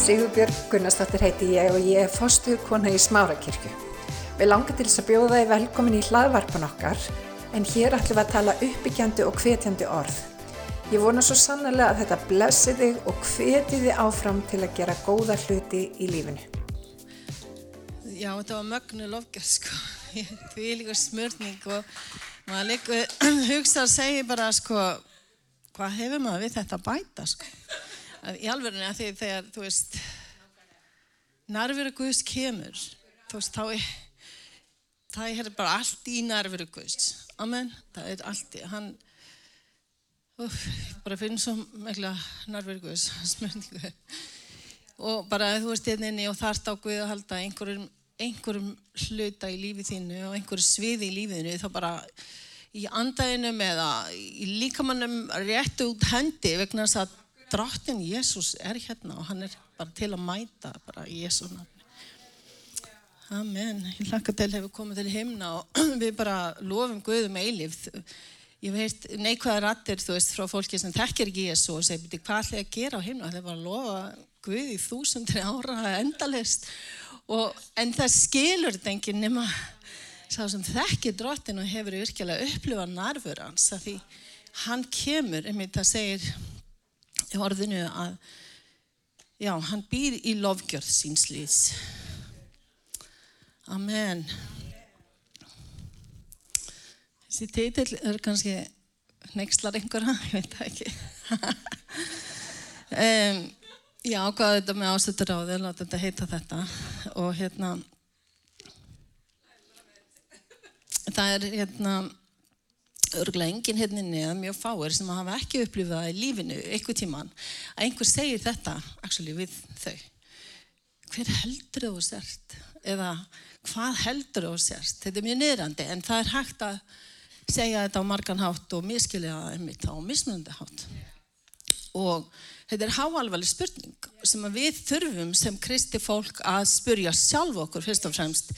Sigurbjörg Gunnarsdóttir heiti ég og ég er fostuð kona í Smárakirkju. Við langar til þess að bjóða þið velkomin í hlaðvarpan okkar en hér ætlum við að tala uppbyggjandi og hvetjandi orð. Ég vona svo sannlega að þetta blessi þig og hveti þig áfram til að gera góða hluti í lífinu. Já, þetta var mögnu lofgjörð sko. Því líka smörning og maður líka hugsa að segja bara sko hvað hefur maður við þetta bæta sko. Í alverðinu að því þegar þú veist nærveru Guðs kemur þú veist þá er það er bara allt í nærveru Guðs. Amen. Það er allt í hann Úf, bara finn svo mikla nærveru Guðs smörningu og bara þú veist hérna inni og þarft á Guð að halda einhverjum einhverjum hluta í lífið þínu og einhverju sviði í lífið þínu þá bara í andæðinum eða í líkamannum réttu út hendi vegna þess að dráttin Jésús er hérna og hann er bara til að mæta bara í Jésú nafni. Amen. Ég hlakka til hefur komið til himna og við bara lofum Guðum eilíf. Ég veit neikvæða rattir þú veist frá fólki sem þekkir ekki Jésú og segir hvað ætla ég að gera á himna? Það er bara að lofa Guð í þúsundri ára endalist Og, en það skilur þetta enginn nema sá sem þekkir drottin og hefur virkilega upplifað narfur hans að því hann kemur, einmitt það segir orðinu að já, hann býr í lofgjörð síns lýs Amen. Þessi teitill er kannski nexlar einhverja, ég veit það ekki. Um Já, hvað þetta með ástöður á því, láta þetta heita þetta. Og hérna það er hérna örgulega enginn hérna neða mjög fáir sem hafa ekki upplifað í lífinu eitthvað tíman að einhver segir þetta actually, við þau hver heldur þú sért eða hvað heldur þú sért þetta er mjög niðrandi en það er hægt að segja þetta á margan hátt og miskilja einmitt á mismunandi hátt og Þetta er háalvarleg spurning sem við þurfum sem kristi fólk að spurja sjálf okkur fyrst og fremst.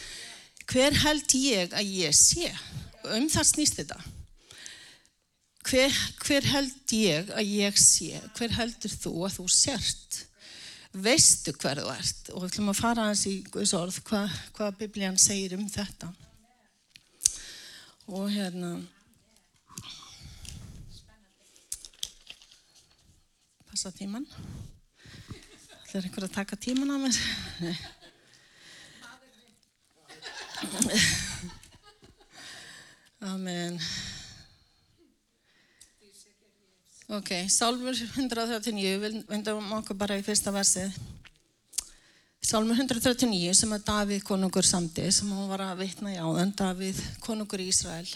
Hver held ég að ég sé? Um það snýst þetta. Hver, hver held ég að ég sé? Hver heldur þú að þú sért? Veistu hver þú ert? Og við ætlum að fara aðeins í Guðs orð hvað, hvað biblían segir um þetta. Og hérna... passa tíman Það er einhver að taka tíman á mér Amen Ok, Sálmur 139 við vendum okkur bara í fyrsta versið. Sálmur 139 sem að Davíð konungur samti sem hann var að vitna í áðan Davíð konungur í Ísrael.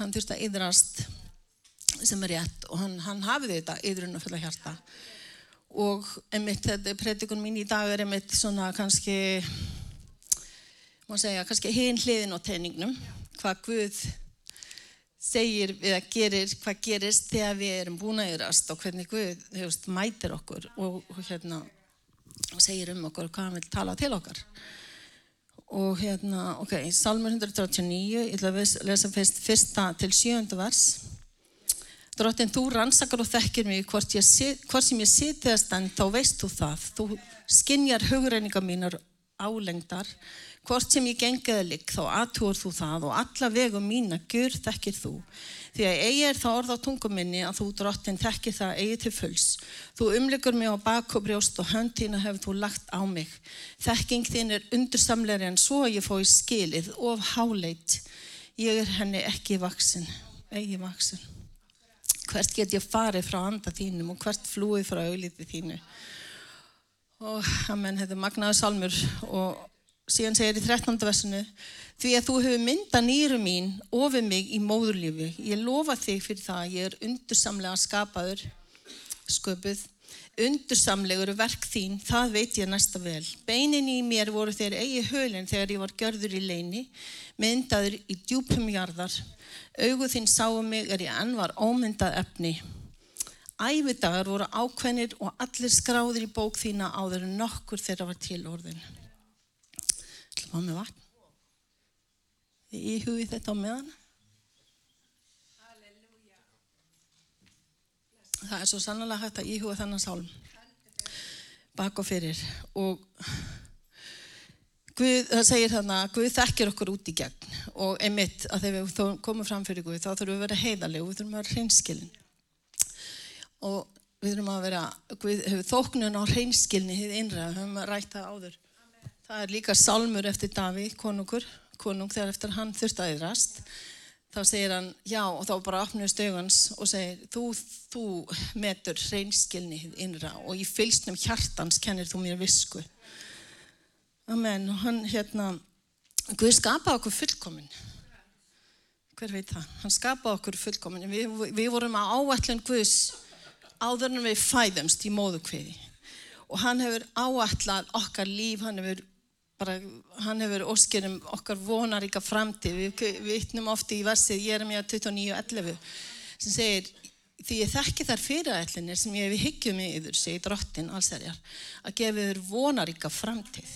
Hann þurfti að yðrast sem er rétt og hann, hann hafiði þetta yðrun og fulla hjarta. Og einmitt þetta predikun mín í dag er einmitt svona kannski má segja kannski hinn hliðin á teiningnum hvað Guð segir eða gerir, hvað gerist þegar við erum búin að yðrast og hvernig Guð hefust, mætir okkur og, og hérna segir um okkur hvað hann vil tala til okkar og hérna, ok, Salmur 139 ég ætla að lesa fyrst fyrsta til sjönda vers Drottin, þú rannsakar og þekkir mig hvort, hvort sem ég siti að stand, þá veist þú það. Þú skinjar hugreiningar mínar álengdar. Hvort sem ég gengiði ligg, þá aðtúr þú það og alla vegum mína gur þekkir þú. Því að eigi er það orð á tungum minni að þú, drottin, þekkir það eigi til fulls. Þú umlegur mig á bak og brjóst og höndina hefur þú lagt á mig. Þekking þín er undursamleiri en svo ég fói skilið of háleit. Ég er henni ekki vaksin, eigi vaksin hvert get ég farið frá anda þínum og hvert flúið frá auðlítið þínu og amen, þetta er magnaður salmur og síðan segir í 13. versinu því að þú hefur mynda nýru mín ofið mig í móðurlífi ég lofa þig fyrir það ég er undursamlega skapaður sköpuð undursamlegur verk þín, það veit ég næsta vel beinin í mér voru þeir eigi hölinn þegar ég var görður í leini myndaður í djúpum jarðar Augu þín sáu mig er ég enn var ómyndað efni. Ævidagar voru ákveðnir og allir skráðir í bók þína áður en nokkur þeirra var til orðin. Það var með vatn. Þið íhugið þetta á meðan. Það er svo sannlega hægt að íhuga þennan sálm. bak og fyrir og Guð, það segir þarna Guð þekkir okkur út í gegn og einmitt að þegar við komum fram fyrir Guð þá þurfum við að vera heiðarlega og við þurfum að vera hreinskilin og við þurfum að vera, Guð hefur þóknun á hreinskilni hið innra, við höfum að ræta áður. Amen. Það er líka salmur eftir Daví, konungur, konung þegar eftir hann þurft að yðrast. Þá segir hann já og þá bara opnur stögans og segir þú, þú metur hreinskilni hið innra og í fylsnum hjartans kennir þú mér visku. Amen. Og hann hérna, Guð skapaði okkur fullkominn. Hver veit það? Hann skapaði okkur fullkominn. Við, við vorum á áallin Guðs áður en við fæðumst í móðukviði. Og hann hefur áallat okkar líf, hann hefur bara, hann hefur óskirum okkar vonaríka framtíð. Við vittnum ofti í versið Jeremia 29.11 sem segir því ég þekki þær fyrirætlinir sem ég hef higgjum í yfir, segir drottin allsærjar, að gefa þér vonaríka framtíð.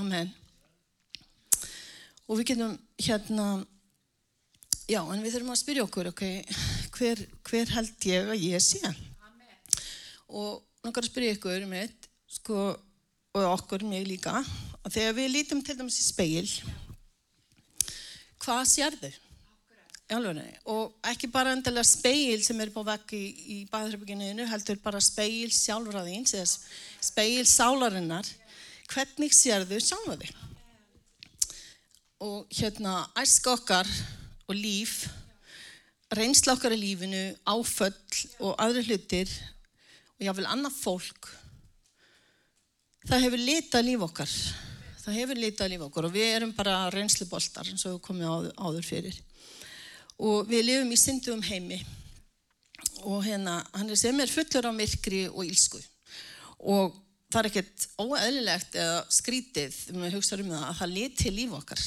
Amen. Og við getum hérna, já, en við þurfum að spyrja okkur, ok, hver, hver held ég að ég sé? Og nokkar að spyrja ykkur um eitt, sko, og okkur, mig líka, að þegar við lítum til dæmis í speil, hvað sér þau? Og ekki bara endilega speil sem er på vekk í, í baðherbygginu, heldur bara speil sjálfræðins, eða speil sálarinnar, hvernig sér þau sjálfa þig? Og hérna, æsk okkar og líf, reynsla okkar í lífinu, áföll og aðri hlutir og jáfnvel annað fólk, það hefur litað líf okkar. Það hefur litað líf okkar og við erum bara reynsluboltar eins og við komum áður, áður fyrir. Og við lifum í syndum heimi og hérna, hann er sem er fullur af myrkri og ílsku og það er ekkert óeðlilegt eða skrítið um að hugsa um það að það liti líf okkar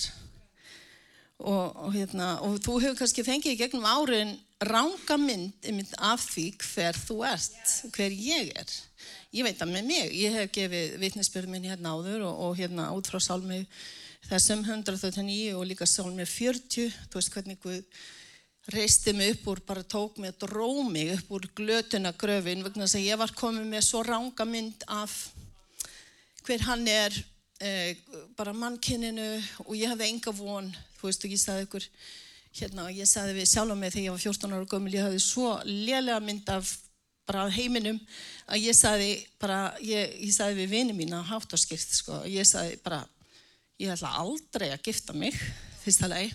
og, og, hérna, og þú hefur kannski fengið í gegnum árin ranga mynd, mynd af því hver þú ert, hver ég er. Ég veit að með mig, ég hef gefið vitnesbyrjum minn hérna áður og, og hérna út frá sálmi þessum 139 og líka sálmi 40 þú veist hvernig Guð reisti mig upp úr, bara tók mig og dró mig upp úr glötuna gröfin vegna þess að ég var komið með svo ranga mynd af hver hann er eh, bara mannkinninu og ég hafði enga von. Þú veist og ég sagði ykkur hérna og ég sagði við sjálf á mig þegar ég var 14 ára gömul ég hafði svo lélega mynd af bara heiminum að ég sagði bara, ég, ég sagði við vinið mína á skipt sko, ég sagði bara ég ætla aldrei að gifta mig fyrsta lei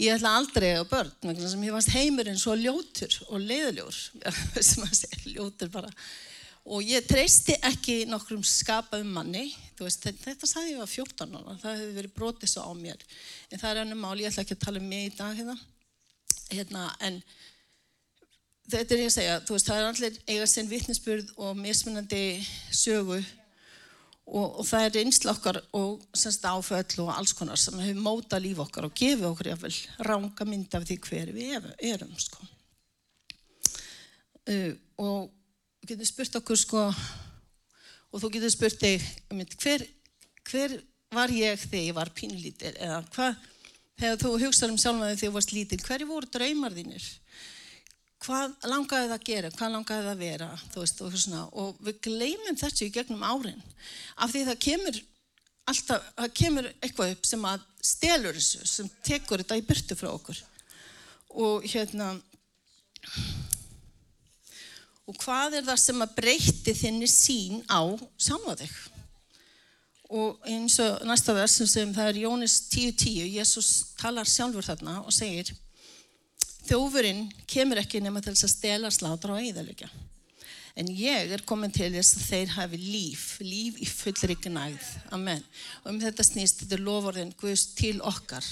ég ætla aldrei að börn vegna sem ég varst heimurinn svo ljótur og leiðilegur sem að segja ljótur bara og ég treysti ekki nokkrum skapaðum manni. Veist, þetta sagði ég var 14 ára. Það hefði verið brotið svo á mér. En það er ennum mál, ég ætla ekki að tala um mig í dag hérna, hérna en þetta er ég að segja, veist, það er allir eiga sinn vittnesburð og mismunandi sögu. Og, og það er einsla okkar og semst áföll og alls konar sem hefur móta líf okkar og gefið okkur jáfnvel ranga mynd af því hver við erum, sko. Uh, og þú getur spurt okkur, sko, og þú getur spurt þig, hver, hver var ég þegar ég var pínlítil eða hvað, þegar þú hugsaður um sjálf með því þegar þú varst lítil, hverju voru draumar þínir? hvað langaði það að gera, hvað langaði það að vera? Veist, og, og við gleymum þessu í gegnum árin. Af því það kemur alltaf, það kemur eitthvað upp sem að stelur þessu, sem tekur þetta í byrtu frá okkur. Og hérna og hvað er það sem að breyti þinni sín á samvaðið og eins og næsta versum sem það er Jónis 10.10 Jésús talar sjálfur þarna og segir þjófurinn kemur ekki nema til þess að stela slátra og eðalega. En ég er komin til þess að þeir hafi líf, líf í fullri gnæð. Amen. Og um þetta snýst, þetta lofórðin Guðs til okkar.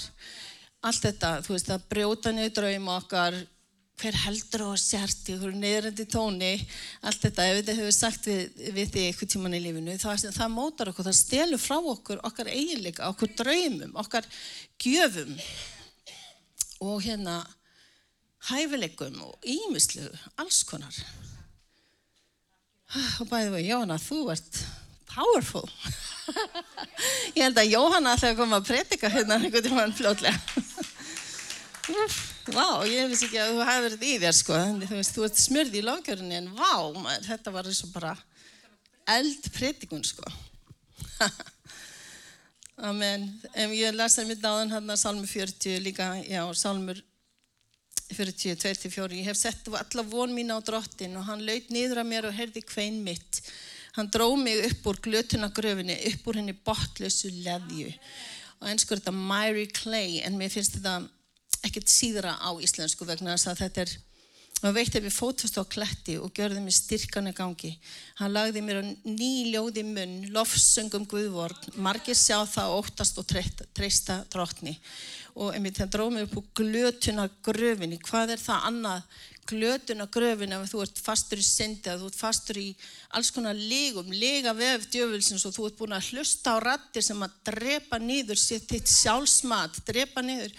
Allt þetta, þú veist, að brjóta niður draum okkar, hver heldur að sérti, hver neyðrandi tóni, allt þetta, ef þetta hefur sagt við, við því eitthvað tíman í lífinu, það, það mótar okkur, það stelur frá okkur, okkar eiginleika, okkur draumum, okkar gjöfum. Og hérna, hæfileikum og ímislegu, alls konar. Og bæði við, Jóhanna, þú ert powerful. Ég held að Jóhanna ætlaði að koma að predika hérna einhvern tímaðan fljótlega. Vá, ég finnst ekki að þú hefði verið í þér sko, þú veist, þú ert smörði í lofgjörunni en vá, maður, þetta var eins og bara eldpredikun sko. Amen. Um, ég lesa mitt áðan hérna Salmur 40 líka, já, Salmur 40, 24. Ég hef sett alla von mín á drottin og hann laut niður að mér og herði kvein mitt. Hann dró mig upp úr glötunagröfinni, upp úr henni botlösu leðju. Og einskur þetta Myri Clay, en mér finnst þetta ekkert síðra á íslensku vegna þess að þetta er og veitti mér fótfust á kletti og gjörði mér styrkan í gangi. Hann lagði mér á nýljóði munn, lofsöngum guðvort, margir sjá það óttast og treysta drotni. Og einmitt það dróð mér upp úr glötuna gröfinni. Hvað er það annað? Glötuna gröfinni ef þú ert fastur í syndi, ef þú ert fastur í alls konar lígum, líga vef djöfulsins og þú ert búin að hlusta á rattir sem að drepa nýður sér þitt sjálfsmat, drepa nýður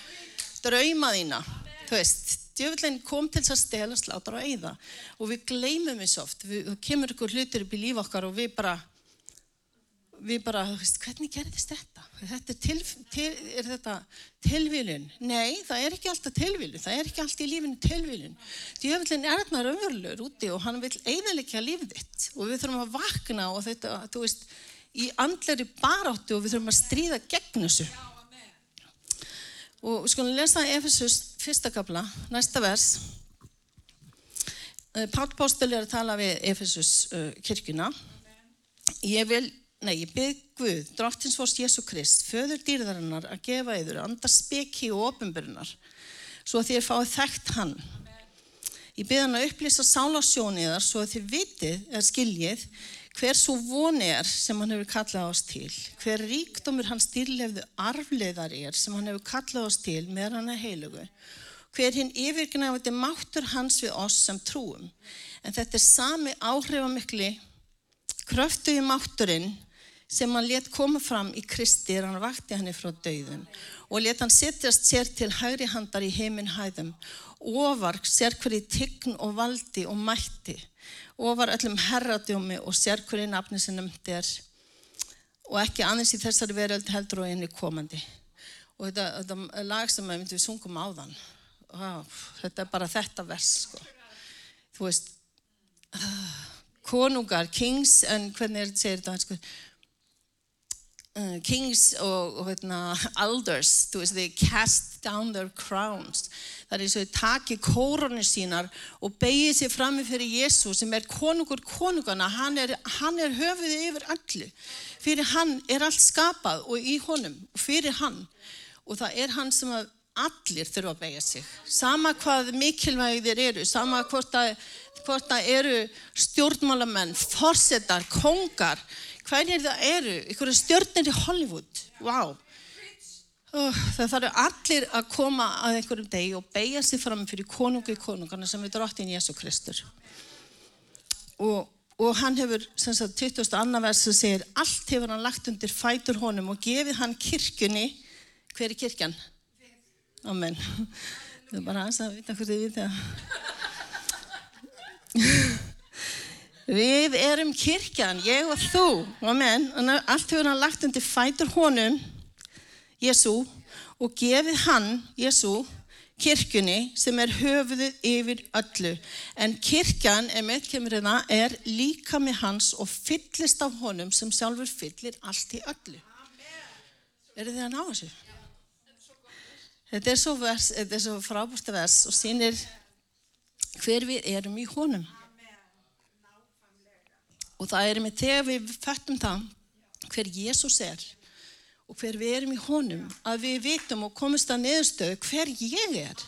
drauma þína. Þú veist, djöfullin kom til þess að stela, slátra og eigða og við gleymum þessu oft, við, kemur ykkur hlutir upp í líf okkar og við bara við bara, þú veist, hvernig gerðist þetta? Þetta er, til, til, er þetta tilvílun? Nei, það er ekki alltaf tilvílun, það er ekki alltaf í lífinu tilvílun. Djöfullin er þarna raunverulegur úti og hann vil eiginleika lífið þitt og við þurfum að vakna og þetta, þú veist, í andleri baráttu og við þurfum að stríða gegn þessu. Og við skulum lesa Efesus fyrsta kapla, næsta vers. Páll Póstel er að tala við Efesus uh, kirkuna. Ég vil, nei, ég bygg Guð, dráttins Jésu Krist, föður dýrðarinnar að gefa yfir, andar speki og ofinbyrjunar, svo að þér fáið þekkt hann. Ég byrð hann að upplýsa sálasjóniðar svo að þið vitið, eða skiljið, hver svo voni er sem hann hefur kallað ás til, hver ríkdomur hans dýrlefðu arfleðar er sem hann hefur kallað ás til með hann að heilugu, hver hinn yfirgnæfandi máttur hans við oss sem trúum. En þetta er sami áhrifamikli kröftu í mátturinn sem hann let koma fram í Kristi er hann vakti hann frá dauðun og let hann setjast sér til hægri handar í heiminn hæðum ofar sér hverju tign og valdi og mætti ofar öllum herradjómi og sér hverju nafni sem nefndi er og ekki aðeins í þessari veröld heldur og einni komandi. Og þetta, þetta lag sem við sungum á þann, þetta er bara þetta vers, sko. Þú veist, konungar, kings, en hvernig er þetta, segir þetta, sko, uh, kings og, og hérna, elders, þú veist, they cast down their crowns. Það er eins og þau taki kóronir sínar og begið sér frammi fyrir Jésu sem er konungur konungana, hann er, hann er höfuðið yfir öllu. Fyrir hann er allt skapað og í honum og fyrir hann. Og það er hann sem allir þurfa að begja sig. Sama hvað mikilvægðir eru, sama hvort að, hvort að eru stjórnmálamenn, forsetar, kongar, hvernig það eru, ykkur stjórnir í Hollywood, wow. Það þarf allir að koma að einhverjum degi og beigja sig fram fyrir konungu í konungarna sem er drottin Jésu Kristur. Og, og hann hefur, sem sagt, 20. annar vers sem segir, allt hefur hann lagt undir fætur honum og gefið hann kirkjunni, hver er kirkjan? Amen. Það er bara aðeins að vita hvernig þið vita. Við erum kirkjan, ég og þú, amen. Allt hefur hann lagt undir fætur honum Jésu og gefið hann, Jésu, kirkjunni sem er höfuðið yfir öllu. En kirkjan, ef með kemur hérna, er líka með hans og fyllist af honum sem sjálfur fyllir allt í öllu. Er þið að ná þessu? Þetta er svo, svo frábúrsta vers og sínir hver við erum í honum. Og það er með þegar við fættum það hver Jésús er og hver við erum í honum, að við vitum og komumst að neðustöðu hver ég er.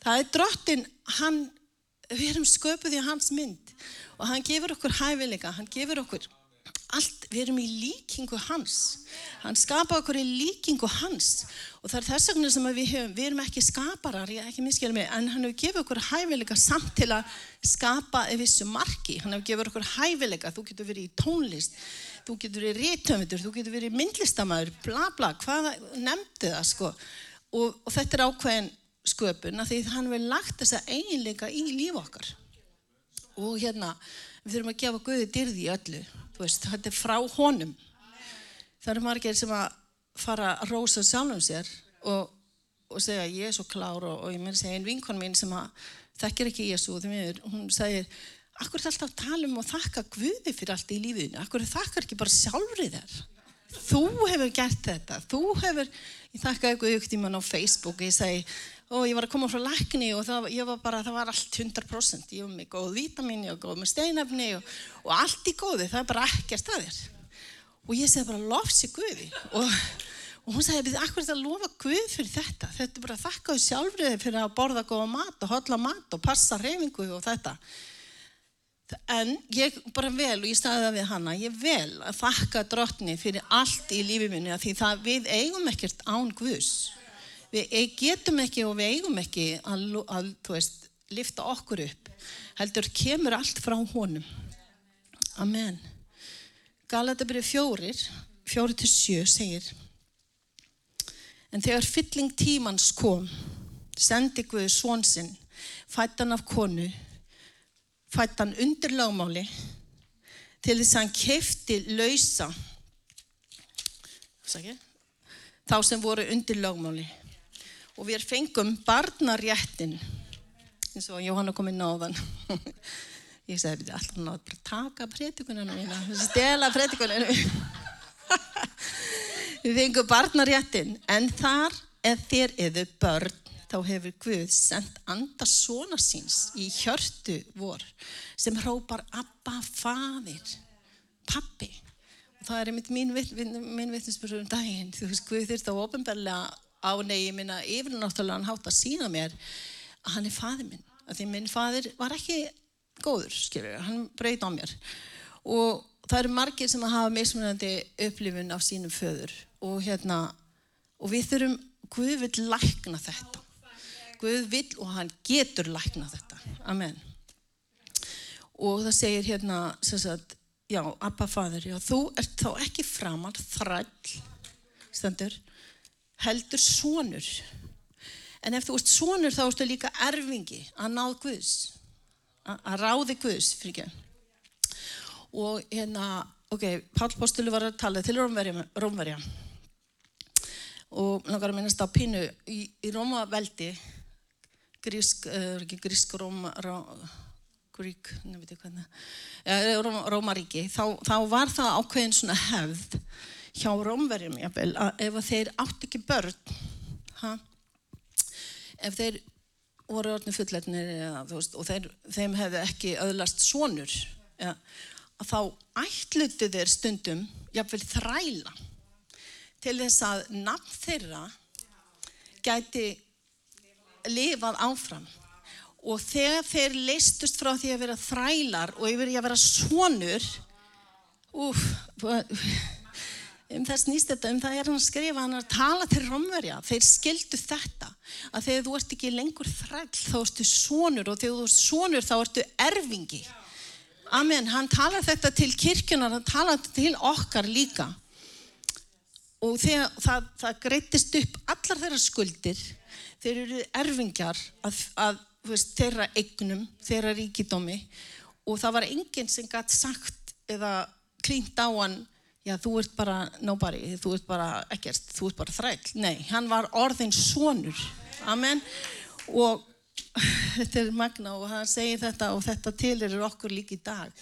Það er drottin, hann, við erum sköpuð í hans mynd og hann gefur okkur hæfileika, hann gefur okkur allt, við erum í líkingu hans. Hann skapa okkur í líkingu hans og það er þess vegna sem við höfum, við erum ekki skaparar, ég ekki miskjala mig, en hann hefur gefið okkur hæfileika samt til að skapa eða vissu marki. Hann hefur gefið okkur hæfileika, þú getur verið í tónlist, þú getur verið rítöfundur, þú getur verið myndlistamæður, bla bla, hvað nefndi það sko. Og, og þetta er ákveðin sköpun að því hann vil lagt þessa eiginleika í líf okkar. Og hérna, við þurfum að gefa Guði dyrði í öllu, þú veist, þetta er frá honum. Það eru margir sem að fara að rósa sjálfum sér og, og segja ég er svo klár og, og ég meina segja einn vinkon mín sem að þekkir ekki Jésu, hún segir akkur er alltaf að tala um og þakka Guði fyrir allt í lífinu, akkur þakkar ekki bara sjálfrið þér. Þú hefur gert þetta, þú hefur, ég þakkaði Guði ykkur tíman á Facebook, ég segi, og ég var að koma frá lækni og það, var bara, það var allt 100%, ég var með góð vítamin, ég var góð með steinafni og, og allt í góði, það er bara ekkert að þér. Og ég segi bara, lofsi Guði og Og hún sagði, akkur er þetta að lofa Guð fyrir þetta? Þetta er bara að þakka þau sjálfriði fyrir að borða góða mat og hodla mat og passa reyfingu og þetta. En ég bara vel, og ég staði það við hana, ég vel að þakka drottni fyrir allt í lífið minni að því það við eigum ekkert án Guðs. Við getum ekki og við eigum ekki að, að þú veist, lifta okkur upp. Heldur, kemur allt frá honum. Amen. Galatabrið fjórir, fjórir til sjö segir En þegar fylling tímans kom, sendi Guði svonsinn, fættan af konu, fættan undir lagmáli, til þess að hann kefti lausa þá sem voru undir lagmáli. Og við fengum barnaréttin, eins og Jóhanna kom inn á þann. Ég sagði, alltaf náttúrulega bara taka prétikuninu mína, stela prétikuninu mína. Við fengum barnaréttin, en þar ef þér eða börn, þá hefur Guð sendt anda svona síns í hjörtu vor sem hrópar Abba fadir, pappi. Og það er einmitt mín, mín vittnesbyrjum um daginn. Þú veist, Guð þurft á ofinbarlega ánegi minna yfirnáttúrulega hann hátt að sína mér að hann er fadir minn. Því minn fadir var ekki góður, skilur, hann breyt á mér. Og það eru margir sem hafa mismunandi upplifun af sínum föður og hérna og við þurfum, Guð vil lækna þetta Guð vil og hann getur lækna þetta. Amen. Og það segir hérna sagt, já, Abba fadur já, þú ert þá ekki framar þræll stendur heldur sonur. En ef þú ert sonur þá ertu líka erfingi að náð Guðs að ráði Guðs fyrir ekki. Og hérna, ok, Pál Postulu var að tala til Rómverja og langar að minnast á pínu í, í Rómaveldi grísk, uh, ekki grísk Róma ró, grík, nefnir ég hvernig Róm, Rómaríki, þá, þá var það ákveðin svona hefð hjá Rómverjum jafnvel, að ef þeir átt ekki börn ha? ef þeir voru orðin fullletnir og þeir, þeim hefði ekki öðlast sonur ja, þá ætlutu þeir stundum jafnvel þræla til þess að nafn þeirra gæti lifað áfram. Og þegar þeir leistust frá því að vera þrælar og yfir að vera svonur úf um þess nýst þetta, um það er hann að skrifa hann að tala til romverja, þeir skildu þetta að þegar þú ert ekki lengur þræll þá ertu svonur og þegar þú ert svonur þá ertu erfingi. Amen, hann talar þetta til kirkjunar, hann talar þetta til okkar líka. Og þegar það, það greittist upp allar þeirra skuldir, þeir eru erfingjar að, að veist, þeirra eignum, þeirra ríkidómi og það var enginn sem gætt sagt eða klínt á hann, já þú ert bara nobody, þú ert bara ekkert, þú ert bara þræll. Nei, hann var orðin sonur. Amen. Og þetta er magna og hann segir þetta og þetta til er okkur líka í dag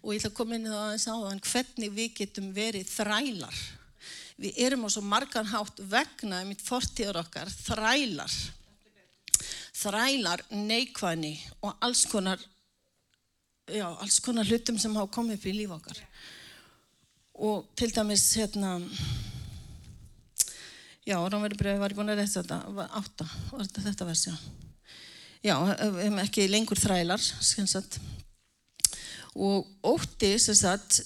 og ég ætla að koma inn það aðeins á þann hvernig við getum verið þrælar við erum á svo margan hátt vegna mitt fortíðar okkar þrælar. Þrælar neikvæðni og alls konar já, alls konar hlutum sem hafa komið upp í líf okkar. Og til dæmis hérna já, Rómverðurbröði var ég búin að reyta þetta? Átta, var þetta þetta versið já, ekki lengur þrælar skensat. Og ótti sagt,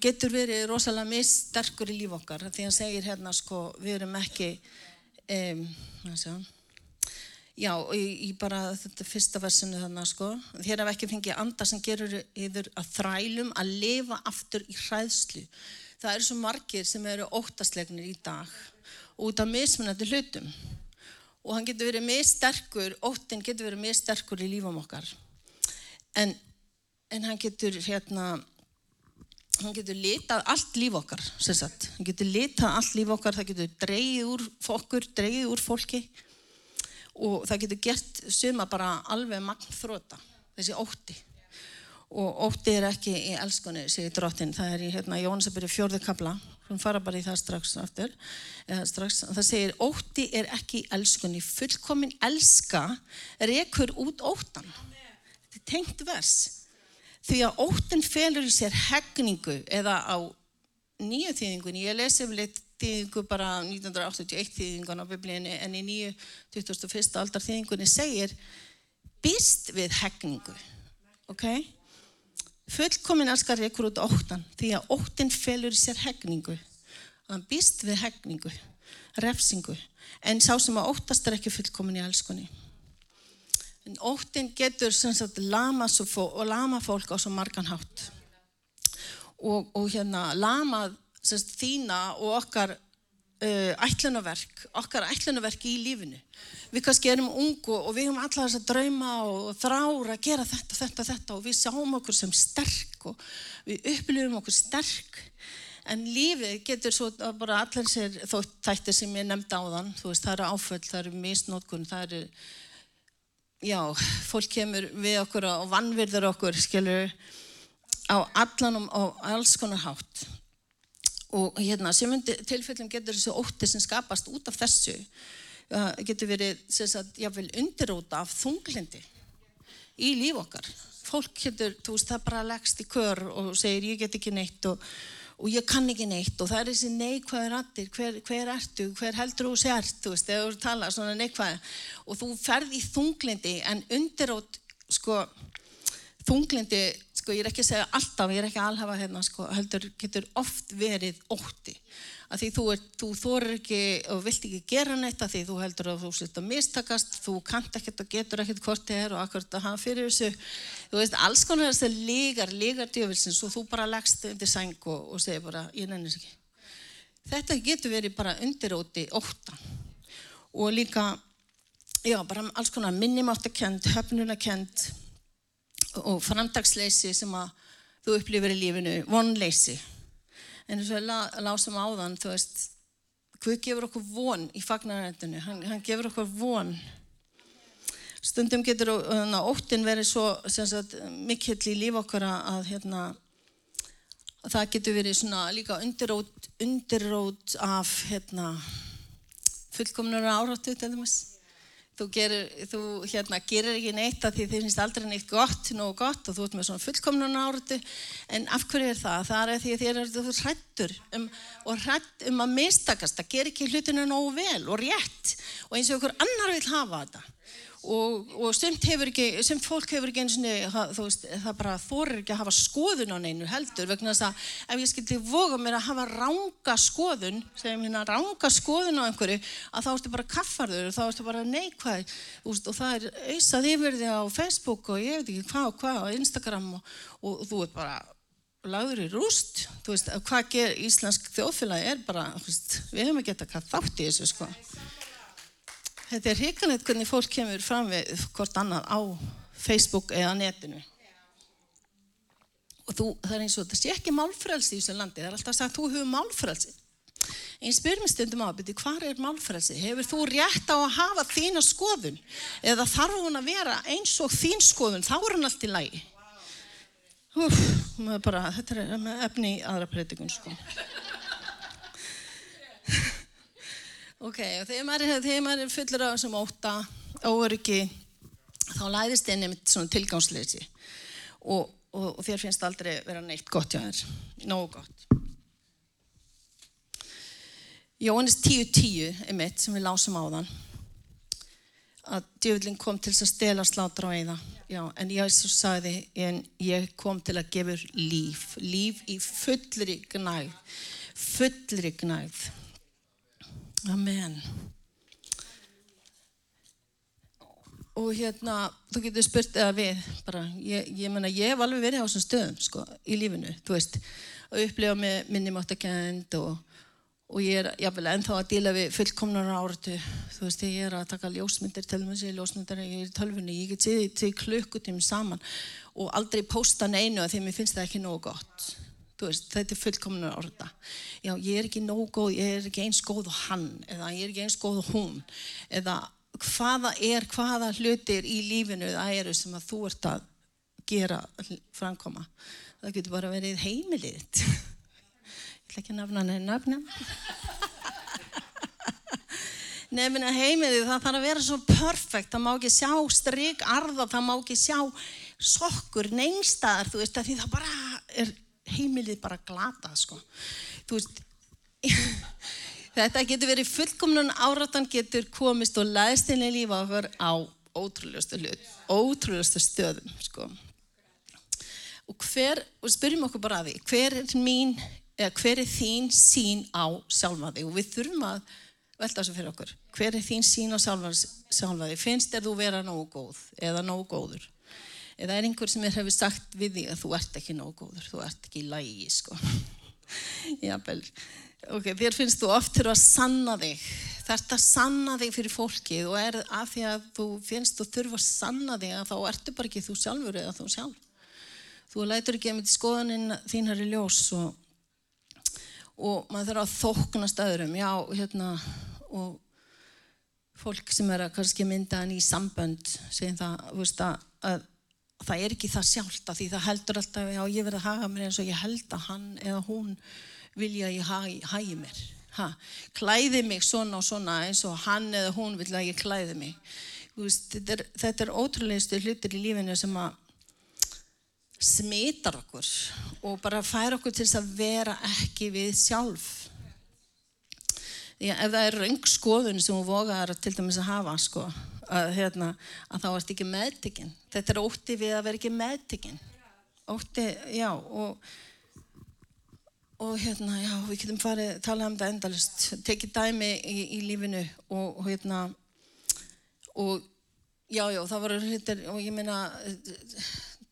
getur verið rosalega missterkur í líf okkar því hann segir hérna sko við erum ekki um, já, í, bara þetta fyrsta versinu þannig sko. Þér hef ekki fengið andar sem gerur yfir að þrælum að lifa aftur í hræðslu. Það eru svo margir sem eru óttaslegnir í dag út af mismunandi hlutum. Og hann getur verið mjög sterkur, óttinn getur verið mjög sterkur í lífum okkar. En, en hann getur hérna, hann getur litað allt líf okkar, sem sagt. Hann getur litað allt líf okkar, það getur dreyið úr fokkur, dreyið úr fólki og það getur gert suma bara alveg magn þróta, þessi ótti. og ótti er ekki í elskunni, segir drottin. Það er í hérna, Jónsabyrju fjórðu kabla, hún fara bara í það strax aftur. Strax, það segir ótti er ekki í elskunni, fullkomin elska rekur út óttan. Þetta er tengt vers. Því að óttin felur í sér hegningu eða á nýju þýðingunni, ég lesi vel eitt þýðingu bara 1981 þýðingun á biblíinu en í nýju 2001. aldar þýðingunni segir býst við hegningu. Ok? Fullkomin elskar rekur út óttan því að óttin felur í sér hegningu. Hann býst við hegningu, refsingu. En sá sem að óttast er ekki fullkomin í elskunni. En óttin getur sagt, lama, og lama fólk á svo margan hátt. Og, og hérna lama sagt, þína og okkar uh, ætlunaverk, okkar ætlunaverk í lífinu. Við kannski erum ungu og við höfum allar þess að drauma og þrára að gera þetta, þetta, þetta og við sjáum okkur sem sterk og við upplifum okkur sterk. En lífið getur svo bara allar sér þættir sem ég nefndi á þann, þú veist, það eru áföll, það eru misnótkun, það eru, já, fólk kemur við okkur og vannvirður okkur, skilur, á allanum og alls konar hátt. Og hérna sem tilfellum getur þessu ótti sem skapast út af þessu uh, getur verið sagt, jáfnvel, undiróta af þunglindi í líf okkar. Fólk getur, þú veist, það bara leggst í kör og segir ég get ekki neitt. Og, og ég kann ekki neitt og það er þessi neikvæður rattir, hver, hver ertu, hver heldur þú sért, þú veist, þegar þú tala svona neikvæð og þú ferð í þunglindi en undirót, sko þunglindi sko ég er ekki að segja alltaf, ég er ekki að alhafa hérna sko, heldur getur oft verið ótti að því þú, þú þorir ekki og vilt ekki gera neitt að því þú heldur að þú setja mistakast, þú kant ekkert og getur ekkert hvort þið er og akkurat að hafa fyrir þessu, þú veist, alls konar þess að lígar, lígar djöfilsins og þú bara leggst undir sæng og, og segir bara ég nennis ekki. Þetta getur verið bara undiróti óta og líka, já, bara alls konar minnumáttakend, höfnunakend og framdagsleysi sem að þú upplifir í lífinu, vonleysi. En eins og við lásum á þann, þú veist, Guð gefur okkur von í fagnaröndinu, hann, hann gefur okkur von. Stundum getur hérna, óttin verið svo sagt, mikill í líf okkar að, hérna, að það getur verið svona líka undirrót, undirrót af hérna, fullkomnur áráttu til dæmis þú gerir, þú, hérna, gerir ekki neitt að því þið finnst aldrei neitt gott, nógu gott og þú ert með svona fullkomnun áratu en af hverju er það? Það er því að þið eru hrættur um, og hrætt um að mistakast, það ger ekki hlutinu nógu vel og rétt. Og eins og okkur annar vil hafa þetta og, og sumt ekki, sumt fólk hefur ekki eins og veist, það bara þorir ekki að hafa skoðun á neinu heldur vegna þess að ef ég skilti voga mér að hafa ranga skoðun, segjum hérna ranga skoðun á einhverju, að þá ertu bara kaffarður og þá ertu bara neikvæð og það er auðsað yfir því á Facebook og ég veit ekki hvað og hvað og Instagram og, og þú ert bara lagður í rúst, þú veist, hvað ger íslensk þjóðfélagi er bara, veist, við hefum ekki gett að þátt í þessu sko Þetta er hrikalegt hvernig fólk kemur fram við hvort annað á Facebook eða netinu. Og þú, það er eins og þetta sé ekki málfrælsi í þessu landi. Það er alltaf sagt að þú hefur málfrælsi. Einn spyrum stundum á að byrja, hvað er málfrælsi? Hefur þú rétt á að hafa þína skoðun? Eða þarf hún að vera eins og þín skoðun? Þá er hún allt í lægi. Úf, bara, þetta er efni í aðra predikun, sko. Ok, og þegar maður, þegar maður er fullur af þessum óta, óöryggi, þá læðist einnig með svona tilgangsleysi. Og, og, og þér finnst aldrei vera neitt gott hjá þér, nógu gott. Jóhannes 10.10 er mitt sem við lásum á þann að djöflin kom til að stela slátra á eða Já, en Jésús sagði en ég kom til að gefa líf. Líf í fullri gnæð fullri gnæð Amen. Og hérna, þú getur spurt eða við, bara, ég, ég menna, ég hef alveg verið á þessum stöðum, sko, í lífinu, þú veist, að upplifa með minnumáttakend og, og ég er, jáfnvel, ennþá að díla við fullkomnar áratu, þú veist, ég er að taka ljósmyndir, telum við sér ljósmyndir, ég er í tölfunni, ég get séð því klukkutími saman og aldrei posta neinu að því að mér finnst það ekki nógu gott veist, þetta er fullkomnur orða já, ég er ekki nóg góð, ég er ekki eins góð og hann, eða ég er ekki eins góð og hún eða hvaða er hvaða hlutir í lífinu það eru sem að þú ert að gera, framkoma. Það getur bara verið heimilið. Ég ætla ekki að nafna henni nafnum. Nefnir að heimilið það þarf að vera svo perfekt, það má ekki sjá stryk arða, það má ekki sjá sokkur neinstaðar, þú veist, því það bara er heimilið bara glata, sko. Þú veist, þetta getur verið fullkomnun áratan getur komist og læðst inn í lífa okkur á ótrúlegustu ótrúlegustu stöðum, sko. Og hver, og spyrjum okkur bara að því, hver er mín, hver er þín sín á sjálfa þig og við þurfum að velta þessu fyrir okkur. Hver er þín sín á sjálfa þig? Finnst er þú vera nógu góð eða nógu góður? Eða er einhver sem er hefur sagt við þig að þú ert ekki nógu góður, þú ert ekki í lægi, sko. Jábel, ok, þér finnst þú oft þurfa að sanna þig. Þetta sanna þig fyrir fólkið og er að því að þú finnst þú þurfa að sanna þig að þá ertu bara ekki þú sjálfur eða þú sjálf. Þú lætur ekki að myndi skoðaninn þín er í ljós og og maður þarf að þóknast öðrum, já, hérna, og fólk sem er að kannski mynda hann í sambönd, segja það, veist, að, að það er ekki það sjálft að því það heldur alltaf, já, ég verði að haga mér eins og ég held að hann eða hún vilja að ég hagi, hagi mér. Ha, klæði mig svona og svona eins og hann eða hún vilja að ég klæði mig. Veist, þetta er, þetta er ótrúlegustu hlutir í lífinu sem að smitar okkur og bara fær okkur til að vera ekki við sjálf. Því að ef það er raung skoðun sem þú vogar til dæmis að hafa, sko, að, hérna, að þá ert ekki meðtikinn. Þetta er ótti við að vera ekki meðtikinn. Ótti, já, og, og hérna, já, við getum farið, talað um það endalust, tekið dæmi í, í lífinu og, og hérna, og já, já, það voru hlutir, og ég meina,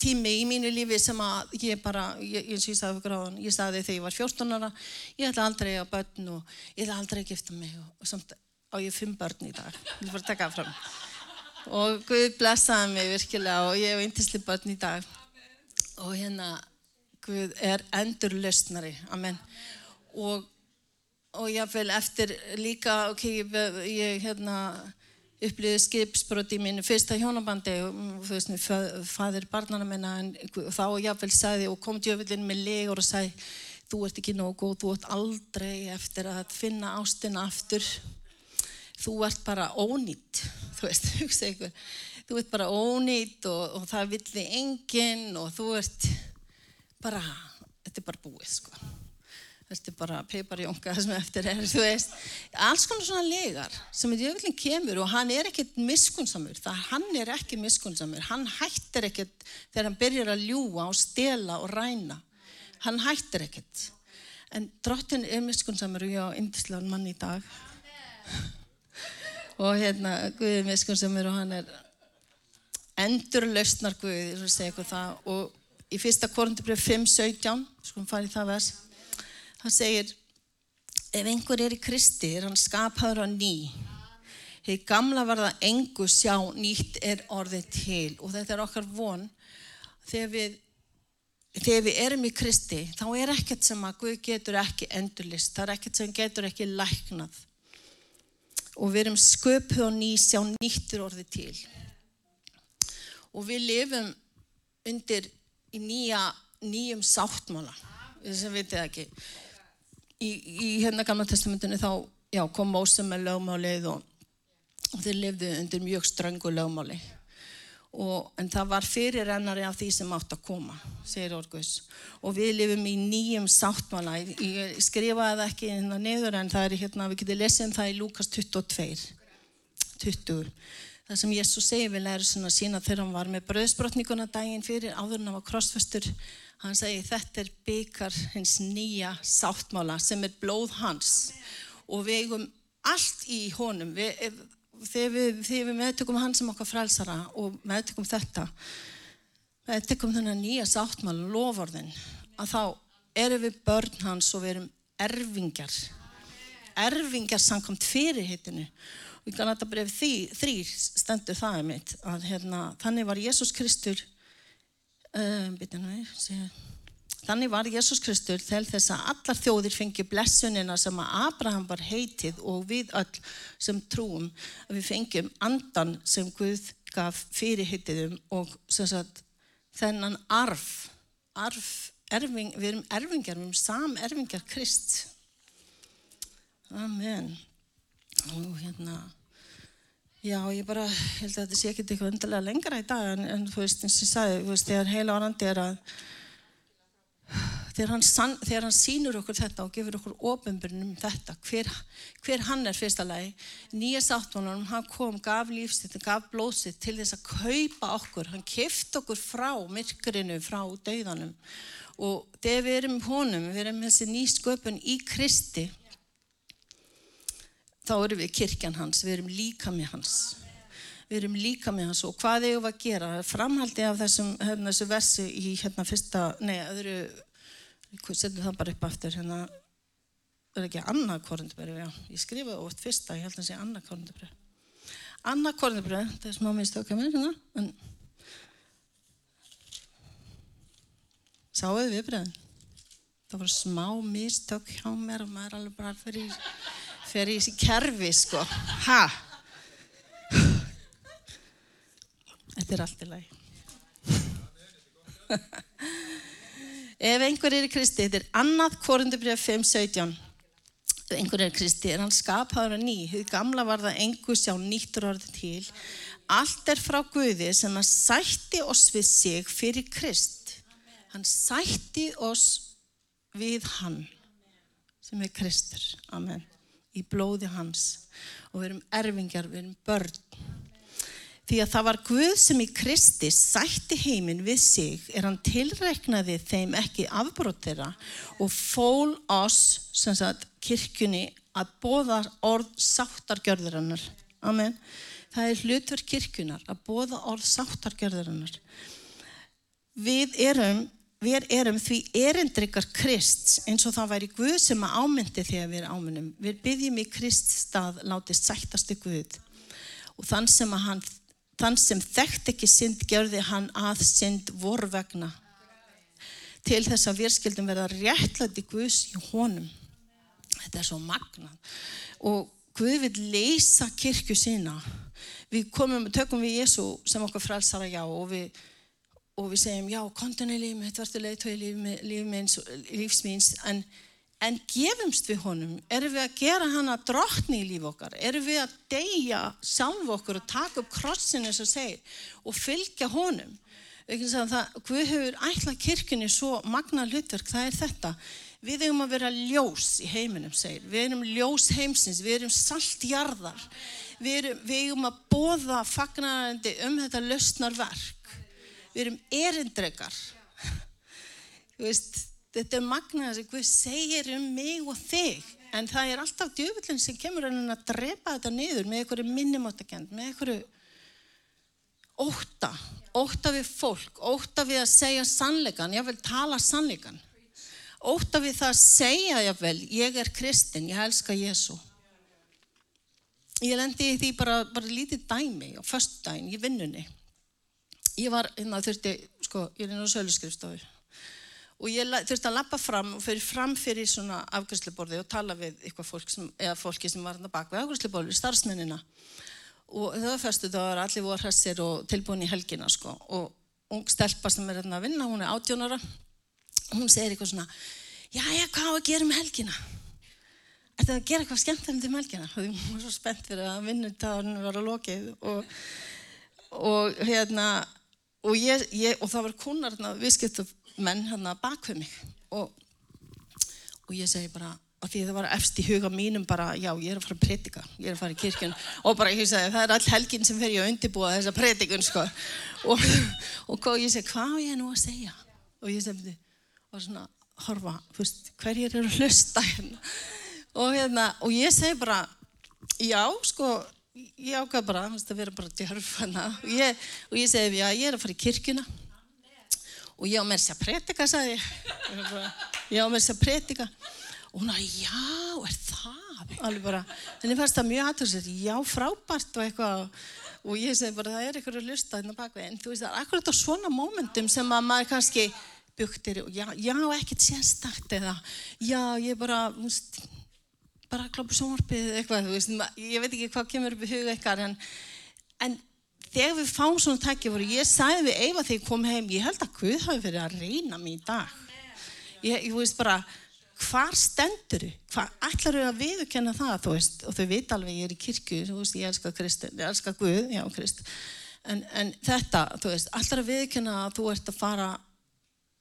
tími í mínu lífi sem að ég bara, eins og ég sagði fyrir gráðan, ég sagði þegar ég var 14 ára, ég ætla aldrei að börn og ég ætla aldrei að gifta mig og, og samt á ég fimm börn í dag, ég vil bara taka það fram. Og Guð blessaði mig virkilega og ég hef eintisli börn í dag. Og hérna Guð er endur löstnari, amen. Og, og ég vil eftir líka, ok, ég, ég hérna, upplýði skipsbrot í mínu fyrsta hjónabandi. Og þú veist, fadir barnana minna en þá jáfnvel sagði og kom djöfellin með legur og sagði þú ert ekki nógu góð, þú ert aldrei eftir að finna ástina aftur þú ert bara ónýtt þú veist, hugsa ykkur. Þú ert bara ónýtt og, og það villi enginn og þú ert bara, þetta er bara búið sko. Þetta er bara peiparjónka sem eftir er, þú veist, alls konar svona legar sem djöflin kemur og hann er ekkert miskunnsamur, það hann er ekki miskunnsamur, hann hættir ekkert þegar hann byrjar að ljúa og stela og ræna, hann hættir ekkert. En drottin er miskunnsamur og ég á indislegan mann í dag og hérna Guði er miskunnsamur og hann er endur lausnar Guði, þú segir eitthvað það og í fyrsta korundubrið 5.17 sko hann farið það vers Það segir, ef einhver er í Kristi er hann skapaður á ný. Þegar gamla var það engu sjá, nýtt er orðið til. Og þetta er okkar von. Þegar við, þegar við erum í Kristi, þá er ekkert sem að Guð getur ekki endurlist. Það er ekkert sem getur ekki læknað. Og við erum sköpuð og ný, sjá, nýtt er orðið til. Og við lifum undir í nýja, nýjum sáttmála. Þess að vitið ekki í, í hérna gamla testamentinu þá já, kom Mósum með lögmálið og, og þeir lifðu undir mjög ströngu lögmáli og, en það var fyrir ennari af því sem átt að koma segir Orgus og við lifum í nýjum sáttmála. Ég, skrifaði það ekki hérna niður en það er hérna, við getum lesið um það í Lukas 22 20 það sem Jésús segi við lærum svona sína þegar hann var með bröðsbrotninguna daginn fyrir áður en hann var krossfestur. Hann segi þetta er byggar hins nýja sáttmála sem er blóð hans. Og við eigum allt í honum. Við, þegar við, við meðtökum hann sem okkar frelsara og meðtökum þetta, meðtökum þennan nýja sáttmála, lofórðin, að þá erum við börn hans og við erum erfingar. Erfingar samkvæmt fyrir hittinu. Og í Galata bref þrýr stendur það um mitt að hérna, þannig var Jésús Kristur Um, Þannig var Jésús Kristur til þess að allar þjóðir fengi blessunina sem að Abraham var heitið og við öll sem trúum að við fengjum andan sem Guð gaf fyrir heitiðum og sagt þennan arf, arf erfing, við erum erfingjar, við erum samerfingjar Krist. Amen. Og hérna, já, ég bara held að þetta sé ekki eitthvað undarlega lengra í dag, en, en þú veist, eins og ég sagði, þú veist, þegar heila orðandi er að þegar hann, sann, þegar hann sínur okkur þetta og gefur okkur ofinbjörnum þetta, hver, hver hann er fyrsta lagi, nýja sáttunum, hann kom, gaf lífsitt, gaf blóðsitt til þess að kaupa okkur, hann kift okkur frá myrkurinu, frá dauðanum. Og þegar við erum honum, við erum þessi nýsköpun í Kristi, þá erum við kirkjan hans, við erum líka með hans. Við erum líka með hans og hvað eigum við að gera? Framhaldi af þessum hérna, þessu versi í hérna fyrsta, nei, öðru setjum það bara upp aftur hérna, er ekki annað korundabröð já, ég skrifa oft fyrsta, ég held að það sé annað korundabröð annað korundabröð, það er smá mistökk að mér hérna, en sáuðu viðbröðin það voru smá mistökk hjá mér og maður alveg bara fyrir fyrir í þessi kerfi sko. Ha? Þetta er allt í lagi Ef einhver er í Kristi, þetta er annað korundubrið 5.17. Ef einhver er í Kristi, er hann skapaður að ný. Þið gamla var það engu sjá nýttur orðið til. Allt er frá Guði sem að sætti oss við sig fyrir Krist. Hann sætti oss við hann sem er Kristur. Amen. Í blóði hans. Og við erum erfingjar, við erum börn. Því að það var Guð sem í Kristi sætti heiminn við sig er hann tilreiknaði þeim ekki afbrótt þeirra og fól oss, sem sagt, kirkjunni að bóða orð sáttargjörðurinnar. Amen. Það er hlutverk kirkjunar að bóða orð sáttargjörðurinnar. Við erum, við erum því erindrykar Krist eins og það væri Guð sem að ámyndi þegar við erum ámyndum. Við byggjum í Krist stað látið sættastu Guð og þann sem að hann þann sem þekkt ekki synd gerði hann að synd vor vegna. Til þess að við skildum verða réttlæti Guðs í honum. Þetta er svo magnað. Og Guð vil leysa kirkju sína. Við komum, tökum við Jésu sem okkar frelsara já og við, og við segjum já, kontin í lífið mitt, verður leiðtói í lífsmýns en En gefumst við honum, erum við að gera hana drottni í líf okkar, erum við að deyja sjálf okkur og taka upp krossin eins og segir og fylgja honum. Það, Guð hefur ætlað kirkjunni svo magna hlutverk, það er þetta. Við erum að vera ljós í heiminum, segir. Við erum ljós heimsins, við erum saltjarðar. Við við erum að bóða fagnarandi um þetta lausnarverk. Við erum erindregar. Þú veist, þetta er magnaðið sem Guð segir um mig og þig en það er alltaf djöfullin sem kemur að drepa þetta niður með einhverju minnumáttakend, með einhverju óta, óta við fólk, óta við að segja sannleikan, ég vil tala sannleikan, óta við það að segja ég vel, ég er kristin, ég elska Jésu. Ég lendi í því bara, bara lítið dæmi á förstu dægin í vinnunni. Ég var, hérna þurfti, sko, ég er inn á söluskrifstofu og ég þurfti að lappa fram og fyrir fram fyrir svona afgjörsluborði og tala við eitthvað fólk sem, eða fólki sem var hérna bak við afgjörsluborði, starfsmennina. Og var fyrstu þá var allir voru hressir og tilbúin í helgina sko. Og ung stelpa sem er hérna að vinna, hún er átjónara hún segir eitthvað svona já, hvað á að gera um helgina? Þetta að gera eitthvað skemmtilegt um helgina? Og hún var svo spennt fyrir að vinnutagurinn var að lokið og, og hérna og, ég, ég, og það var konar viðskipt menn hérna bakvið mig. Og, og ég segi bara og því það var efst í huga mínum bara já ég er að fara að predika, ég er að fara í kirkjun og bara ég segi það er all helgin sem fer ég að undirbúa þessa predikun sko. Og, og ég segi hvað er ég nú að segja? Og ég segi og svona horfa, fyrst, hverjir eru að hlusta hérna? Og hérna og ég segi bara já sko ég ákvað bara að vera bara djörf hérna. Og ég, og ég segi já ég er að fara í kirkjuna og ég á með þess að predika, sagði ég. Ég á með þess að predika. Og hún að, já, er það? Alveg bara, henni fannst það mjög aðtöðsett, já, frábært og eitthvað. Og ég segi bara, það er eitthvað að lusta hérna baka. En þú veist, það er akkurat á svona mómentum sem að maður kannski buktir, já, já, ekkert sérstakt eða, já, ég bara, þú veist, bara kloppu sjónvarpið eitthvað, þú veist, ég veit ekki hvað kemur upp í huga eitthvað, en, en þegar við fáum svona takkifóri, ég sagði við Eyva þegar ég kom heim, ég held að Guð hafi verið að reyna mig í dag. Ég, ég veist bara, hvar stendur þau? Hvað ætlar þau að viðurkenna það, þú veist, og þau veit alveg ég er í kirkju, þú veist, ég elska Kristin, ég elska Guð, já, Krist. En, en þetta, þú veist, ætlar að viðurkenna að þú ert að fara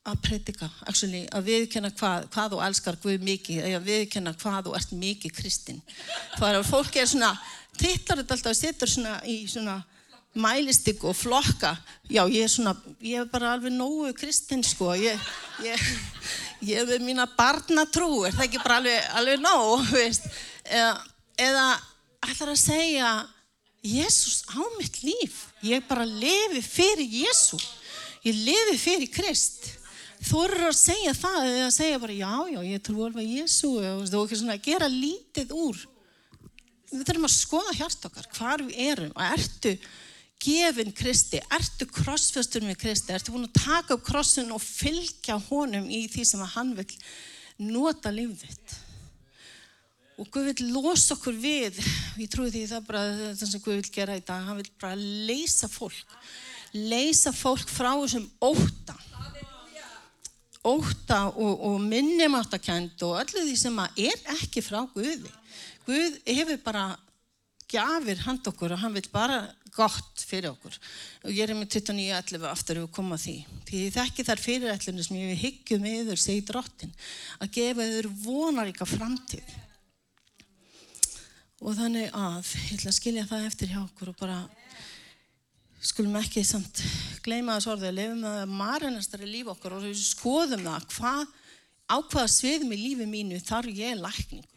að predika, actually, að viðkenna hvað, hvað þú elskar Guð mikið, að viðkenna hvað þú ert mikið kristinn. Það er að fólk er svona, titlar þetta alltaf, setur svona í svona mælistik og flokka. Já, ég er svona, ég er bara alveg nógu kristinn, sko. Ég, ég, ég er með mína barnatrú, er það ekki bara alveg, alveg nóg, veist? Eða, ætlar að segja, Jésús á mitt líf, ég bara lefi fyrir Jésú, ég lefi fyrir Krist þú eru að segja það eða segja bara já, já, ég trú alveg Jésu og ekki svona gera lítið úr við þurfum að skoða hjart okkar hvar við erum og ertu gefin Kristi, ertu krossfjöstur með Kristi, ertu búin að taka upp krossin og fylgja honum í því sem að hann vil nota lífðitt og Guð vil losa okkur við ég trúi því það bara það sem Guð vil gera í dag, hann vil bara leysa fólk leysa fólk frá þessum óta óta og, og minnumáttakend og öllu því sem að er ekki frá Guði. Guð hefur bara gafir hand okkur og hann vil bara gott fyrir okkur. Og ég er með 29.11 aftur að koma því. Því þekki þar fyrirætlunum sem ég við hyggjum yfir, segi drottin, að gefa yfir vonaríka framtíð. Og þannig að, ég ætla að skilja það eftir hjá okkur og bara skulum ekki samt gleyma þess orðið að lefum að marinastari líf okkar og skoðum það hvað, á hvaða sviðum í lífi mínu þarf ég lækningu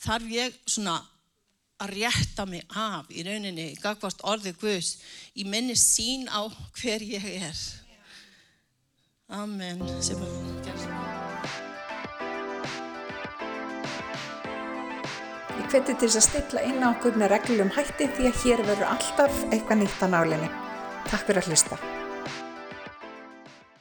þarf ég svona að rétta mig af í rauninni gagvart orðið Guðs í minni sín á hver ég er Amen Ég hveti til þess að stilla inn á okkur með reglum hætti því að hér verður alltaf eitthvað nýtt á nálinni. Takk fyrir að hlusta.